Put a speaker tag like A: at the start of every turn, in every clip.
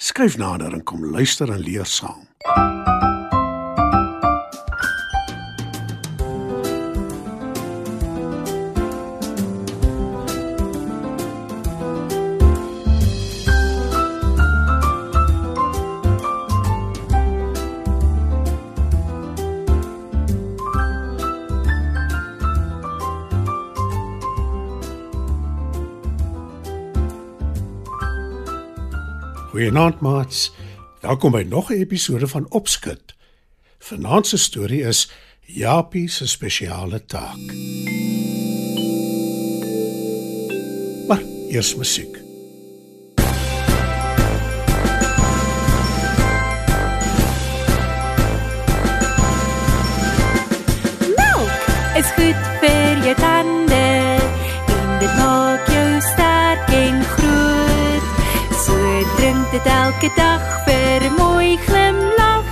A: Skryf nader en kom luister en leer saam. Goeienaand maats. Welkom by nog 'n episode van Opskud. Vanaand se storie is Japie se spesiale taak. Maar eers musiek.
B: Elke dag vir 'n mooi glimlag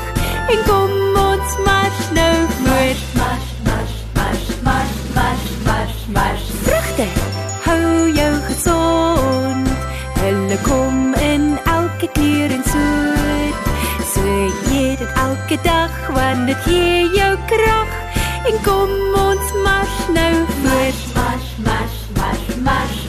B: en kom ons mars nou voort. Mars, mars, mars, mars, mars, mars, mars. Vrugte hou jou gesond. Hulle kom in elke kleur en soort. So eet dit elke dag want dit gee jou krag. En kom ons mars nou voort. Mars, mars, mars, mars, mars,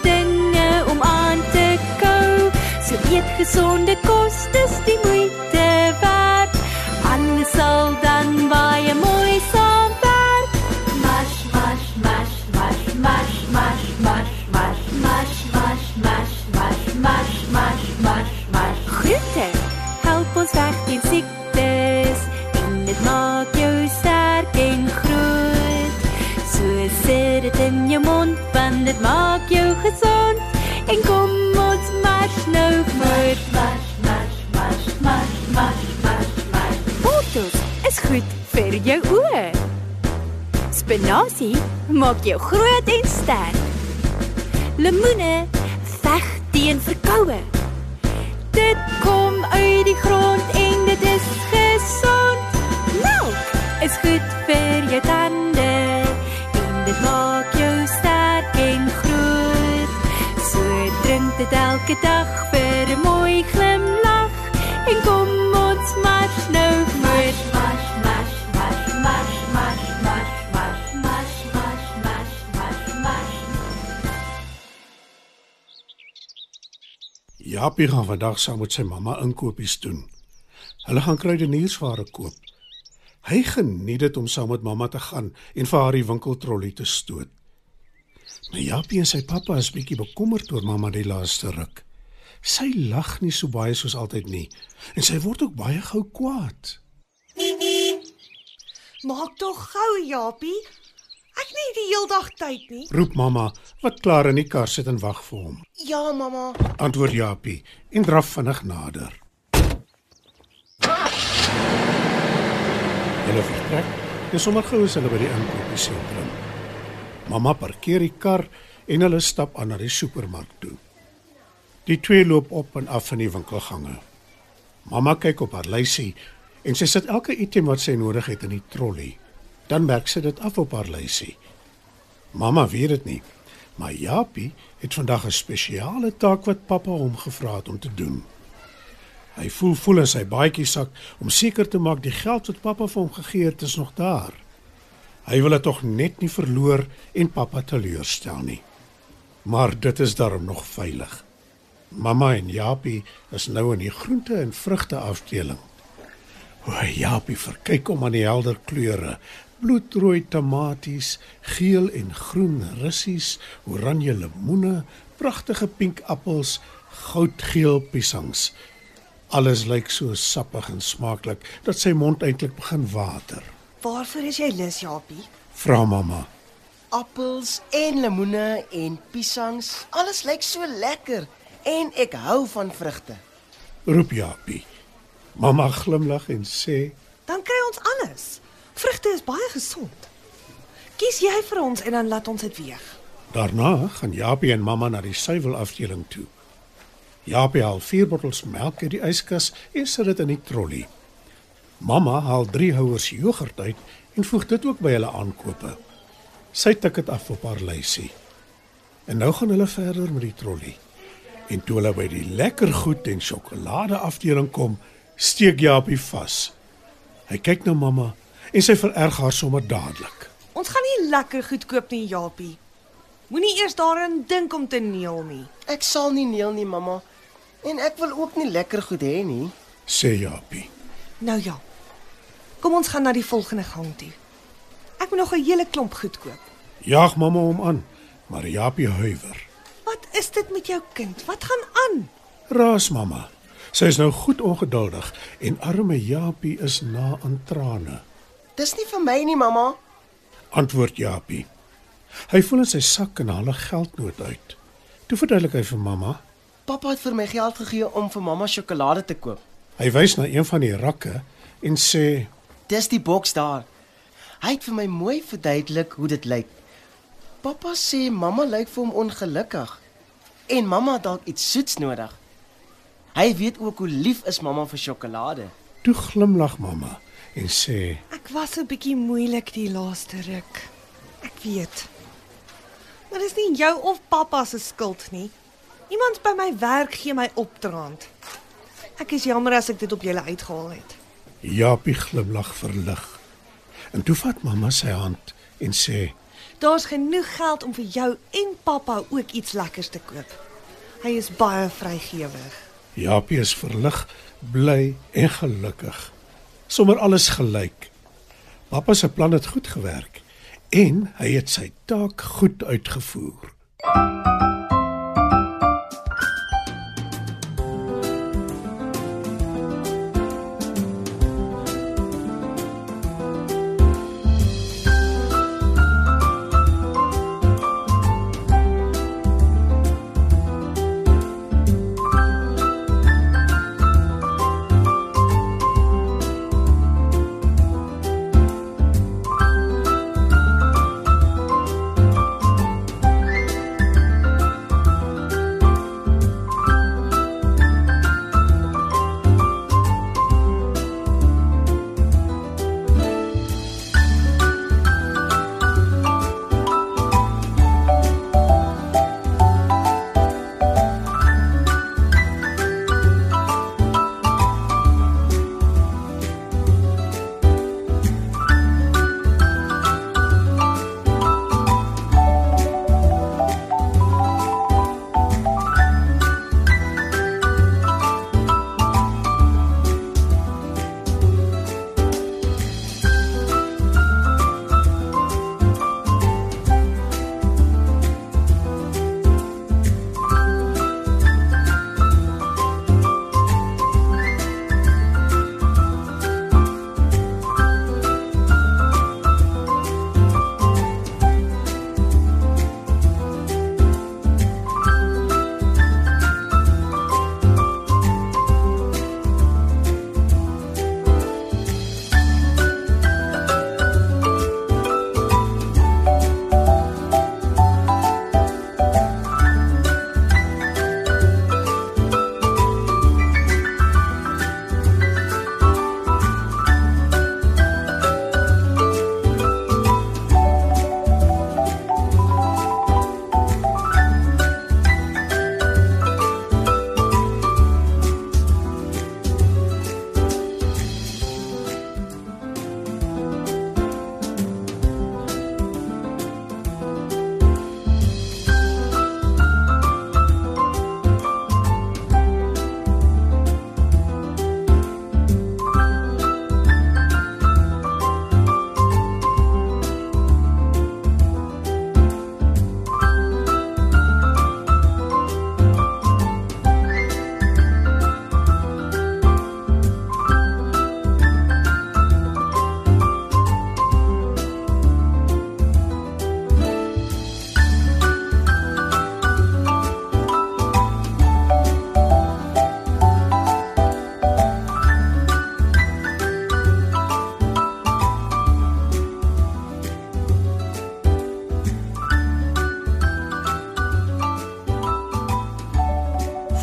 B: beter dinge om aan te kou. So eet gesonde kos, dis die moeite werd. Alles sal dan baie mooi saamwerk. Mars, mars, mars, mars, mars, mars, mars, mars, mars, mars, mars, mars, mars, mars, mars, mars. Groente help ons weg teen siektes dit maak jou gesond. En kom ons mars nou voort. Mars, mars, mars, mars, mars, mars, mars. Wortels is goed vir jou oë. Spinasie maak jou groot en sterk. Lemoene veg teen verkoue. Dit kom uit die grond en dit is gesond. Melk is goed vir jou tande en dit maak dit elke dag vir 'n mooi glimlag en kom ons mars nou voort. Mars, mars, mars, mars, mars, mars, mars, mars, mars, mars, mars, mars.
A: Japie gaan vandag saam met sy mamma inkopies doen. Hulle gaan kruideniersware koop. Hy geniet dit om saam met mamma te gaan en vir haar die winkeltrollie te stoot. Maar Japie en sy pappa is bietjie bekommerd oor mamma die laaste ruk. Sy lag nie so baie soos altyd nie en sy word ook baie gou kwaad.
C: Maak tog gou, Japie. Ek het nie die heel dag tyd nie.
A: Roep mamma wat klaar in die kar sit en wag vir hom.
C: Ja, mamma.
A: Antwoord Japie en draf vinnig nader. Hulle vertrek en sommer gou is hulle by die inkopiesentrum. Mamma parkeer die kar en hulle stap aan na die supermark toe. Die twee loop op en af in die winkelgange. Mamma kyk op haar lysie en sy sit elke item wat sy nodig het in die trolly. Dan merk sy dit af op haar lysie. Mamma weet dit nie, maar Japie het vandag 'n spesiale taak wat pappa hom gevra het om te doen. Hy voel voel in sy baadjie sak om seker te maak die geld wat pappa vir hom gegee het is nog daar. Hy wil dit tog net nie verloor en pappa teleurstel nie. Maar dit is daarom nog veilig. Mamma en Japie is nou in die groente en vrugte afdeling. O, Japie verkyk om aan die helder kleure. Bloedrooi tamaties, geel en groen russies, oranje lemoene, pragtige pink appels, goudgeel piesangs. Alles lyk so sappig en smaaklik dat sy mond eintlik begin water.
C: Waarvoor is jy lus, Japie?
A: Vra mamma.
D: appels en lemoene en piesangs. Alles lyk so lekker en ek hou van vrugte.
A: Roep Japie. Mamma glimlag en sê:
C: Dan kry ons alles. Vrugte is baie gesond. Kies jy vir ons en dan laat ons dit weeg.
A: Daarna gaan Japie en mamma na die suiwelafdeling toe. Japie haal 4 bottels melk uit die yskas en sit dit in die trolly. Mamma haal 3 houers jogurt uit en voeg dit ook by hulle aankope. Sy tik dit af op haar lysie. En nou gaan hulle verder met die trolly. En toe hulle by die lekker goed en sjokolade afdeling kom, steek Japie vas. Hy kyk na mamma en sy vererg haar sommer dadelik.
C: Ons gaan nie lekker goed koop nie, Japie. Moenie eers daarin dink om te neel nie.
D: Ek sal nie neel nie, mamma. En ek wil ook nie lekker goed hê nie.
A: Sê Japie.
C: Nou ja. Kom ons gaan na die volgende gang toe. Ek moet nog 'n hele klomp goed koop.
A: Jaag mamma hom aan, maar Japie huiwer.
C: Wat is dit met jou kind? Wat gaan aan?
A: Raas mamma. Sy is nou goed ongeduldig en arme Japie is na aan trane.
D: Dis nie vir my nie, mamma.
A: Antwoord Japie. Hy voel in sy sak en haal 'n geldnoot uit. Toe verduidelik hy vir mamma.
D: Pappa het vir my geld gegee om vir mamma sjokolade te koop.
A: Hy wys na een van die rakke en sê:
D: Dis die boks daar. Hy het vir my mooi verduidelik hoe dit lyk. Pappa sê mamma lyk vir hom ongelukkig en mamma dalk iets soets nodig. Hy weet ook hoe lief is mamma vir sjokolade.
A: Toe glimlag mamma en sê:
C: Ek was 'n bietjie moeilik die laaste ruk. Ek weet. Maar dis nie jou of pappa se skuld nie. Iemand by my werk gee my opdraand. Ek is jammer as ek dit op julle uitgehaal het.
A: Japie glimlag verlig. En toe vat mamma sy hand en sê:
C: Daar's genoeg geld om vir jou en pappa ook iets lekkers te koop. Hy is baie vrygewig.
A: Japie is verlig, bly en gelukkig. Sommers alles gelyk. Pappa se plan het goed gewerk en hy het sy taak goed uitgevoer.